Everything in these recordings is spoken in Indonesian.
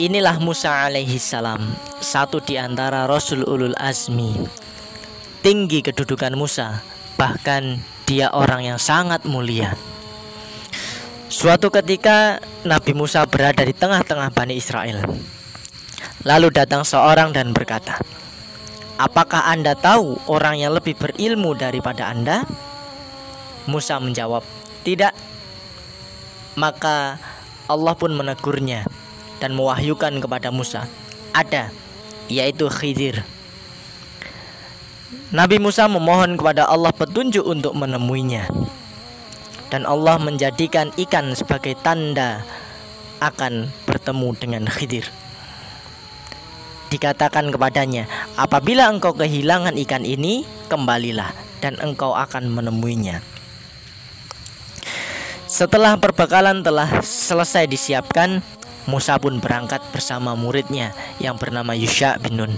Inilah Musa alaihi salam, satu di antara Rasul Ulul Azmi. Tinggi kedudukan Musa, bahkan dia orang yang sangat mulia. Suatu ketika Nabi Musa berada di tengah-tengah Bani Israel. Lalu datang seorang dan berkata, "Apakah Anda tahu orang yang lebih berilmu daripada Anda?" Musa menjawab, "Tidak." Maka Allah pun menegurnya dan mewahyukan kepada Musa ada yaitu Khidir. Nabi Musa memohon kepada Allah petunjuk untuk menemuinya. Dan Allah menjadikan ikan sebagai tanda akan bertemu dengan Khidir. Dikatakan kepadanya, apabila engkau kehilangan ikan ini, kembalilah dan engkau akan menemuinya. Setelah perbekalan telah selesai disiapkan, Musa pun berangkat bersama muridnya yang bernama Yusha bin Nun.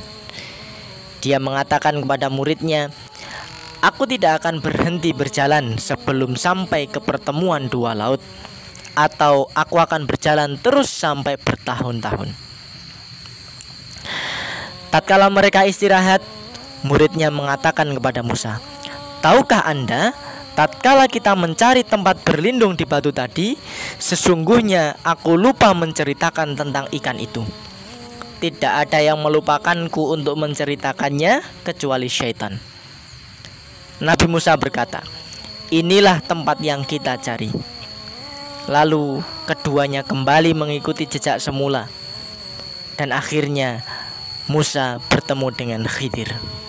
Dia mengatakan kepada muridnya, Aku tidak akan berhenti berjalan sebelum sampai ke pertemuan dua laut Atau aku akan berjalan terus sampai bertahun-tahun Tatkala mereka istirahat, muridnya mengatakan kepada Musa, Tahukah anda Tatkala kita mencari tempat berlindung di batu tadi, sesungguhnya aku lupa menceritakan tentang ikan itu. Tidak ada yang melupakanku untuk menceritakannya kecuali syaitan. Nabi Musa berkata, "Inilah tempat yang kita cari." Lalu keduanya kembali mengikuti jejak semula, dan akhirnya Musa bertemu dengan Khidir.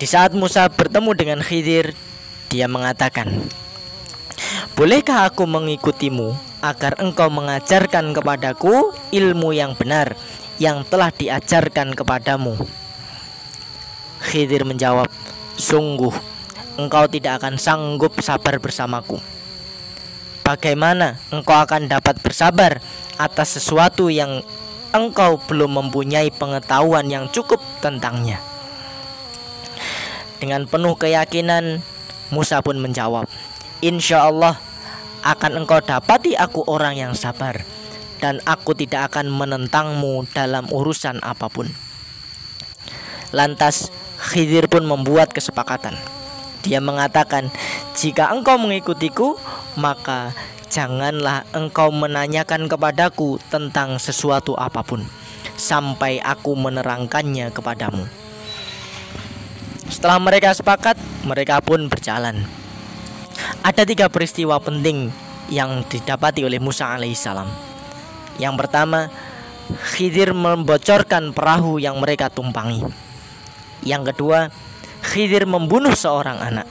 Di saat Musa bertemu dengan Khidir, dia mengatakan, Bolehkah aku mengikutimu agar engkau mengajarkan kepadaku ilmu yang benar yang telah diajarkan kepadamu? Khidir menjawab, Sungguh, engkau tidak akan sanggup sabar bersamaku. Bagaimana engkau akan dapat bersabar atas sesuatu yang engkau belum mempunyai pengetahuan yang cukup tentangnya? Dengan penuh keyakinan, Musa pun menjawab, Insya Allah akan engkau dapati aku orang yang sabar dan aku tidak akan menentangmu dalam urusan apa pun. Lantas Khidir pun membuat kesepakatan. Dia mengatakan, "Jika engkau mengikutiku, maka janganlah engkau menanyakan kepadaku tentang sesuatu apa pun sampai aku menerangkannya kepadamu." Setelah mereka sepakat, mereka pun berjalan. Ada tiga peristiwa penting yang didapati oleh Musa alaihissalam. Yang pertama, Khidir membocorkan perahu yang mereka tumpangi. Yang kedua, Khidir membunuh seorang anak.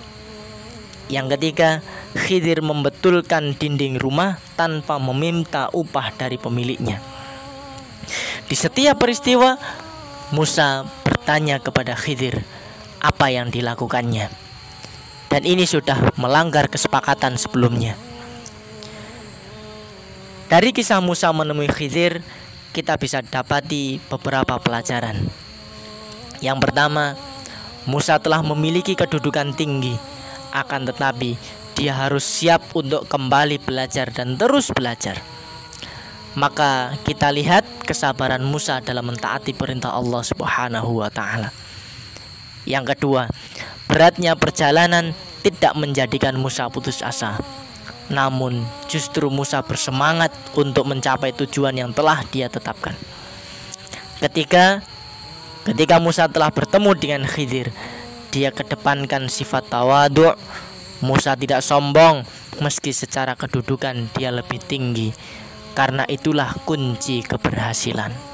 Yang ketiga, Khidir membetulkan dinding rumah tanpa meminta upah dari pemiliknya. Di setiap peristiwa, Musa bertanya kepada Khidir, apa yang dilakukannya. Dan ini sudah melanggar kesepakatan sebelumnya. Dari kisah Musa menemui Khidir, kita bisa dapati beberapa pelajaran. Yang pertama, Musa telah memiliki kedudukan tinggi, akan tetapi dia harus siap untuk kembali belajar dan terus belajar. Maka kita lihat kesabaran Musa dalam mentaati perintah Allah Subhanahu wa taala. Yang kedua, beratnya perjalanan tidak menjadikan Musa putus asa. Namun, justru Musa bersemangat untuk mencapai tujuan yang telah dia tetapkan. Ketika ketika Musa telah bertemu dengan Khidir, dia kedepankan sifat tawadu. Musa tidak sombong meski secara kedudukan dia lebih tinggi. Karena itulah kunci keberhasilan.